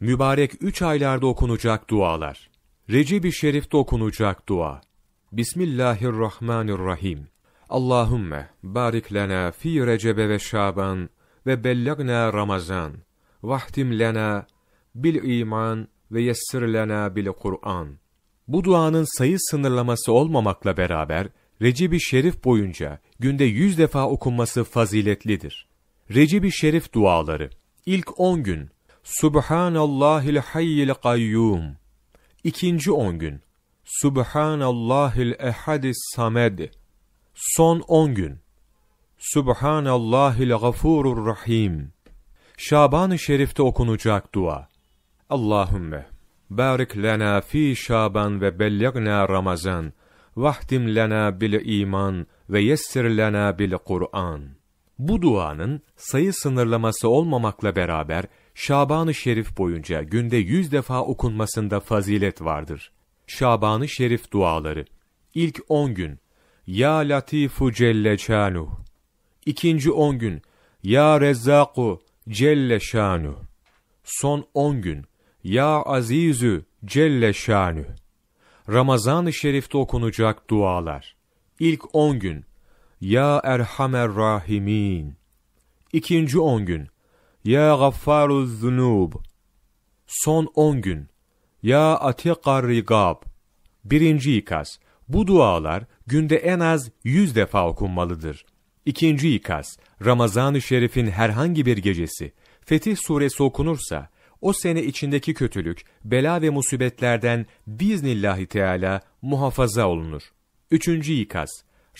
Mübarek üç aylarda okunacak dualar. Recep-i Şerif'te okunacak dua. Bismillahirrahmanirrahim. Allahümme barik lana fi Recebe ve Şaban ve bellagna Ramazan. Vahtim lana bil iman ve yessir lana bil Kur'an. Bu duanın sayı sınırlaması olmamakla beraber Recep-i Şerif boyunca günde yüz defa okunması faziletlidir. Recep-i Şerif duaları İlk on gün Subhanallahil hayyil kayyum İkinci on gün. Subhanallahil ehadis samed Son on gün. Subhanallahil gafurur rahim. Şaban-ı Şerif'te okunacak dua. Allahümme barik lana fi Şaban ve belligna Ramazan. Vahdim lana bil iman ve yessir lana bil Kur'an. Bu duanın sayı sınırlaması olmamakla beraber Şaban-ı Şerif boyunca günde yüz defa okunmasında fazilet vardır. Şaban-ı Şerif duaları İlk on gün Ya Latifu Celle Şanuh İkinci on gün Ya Rezzaku Celle Şanuh Son on gün Ya Azizü Celle Şanuh Ramazan-ı Şerif'te okunacak dualar. İlk on gün, Ya Erhamer Rahimin. İkinci on gün, Ya Gaffaruz Zunub. Son on gün, Ya Atikar Rigab. Birinci ikaz, bu dualar günde en az yüz defa okunmalıdır. İkinci ikaz, Ramazan-ı Şerif'in herhangi bir gecesi, Fetih suresi okunursa, o sene içindeki kötülük, bela ve musibetlerden biiznillahü teala muhafaza olunur. Üçüncü ikaz,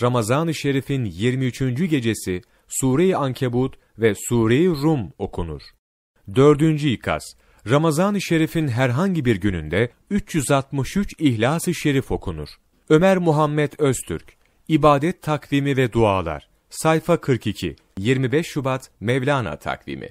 Ramazan-ı Şerif'in 23. gecesi Sure-i Ankebut ve Sure-i Rum okunur. Dördüncü ikaz, Ramazan-ı Şerif'in herhangi bir gününde 363 İhlas-ı Şerif okunur. Ömer Muhammed Öztürk, İbadet Takvimi ve Dualar, sayfa 42, 25 Şubat Mevlana Takvimi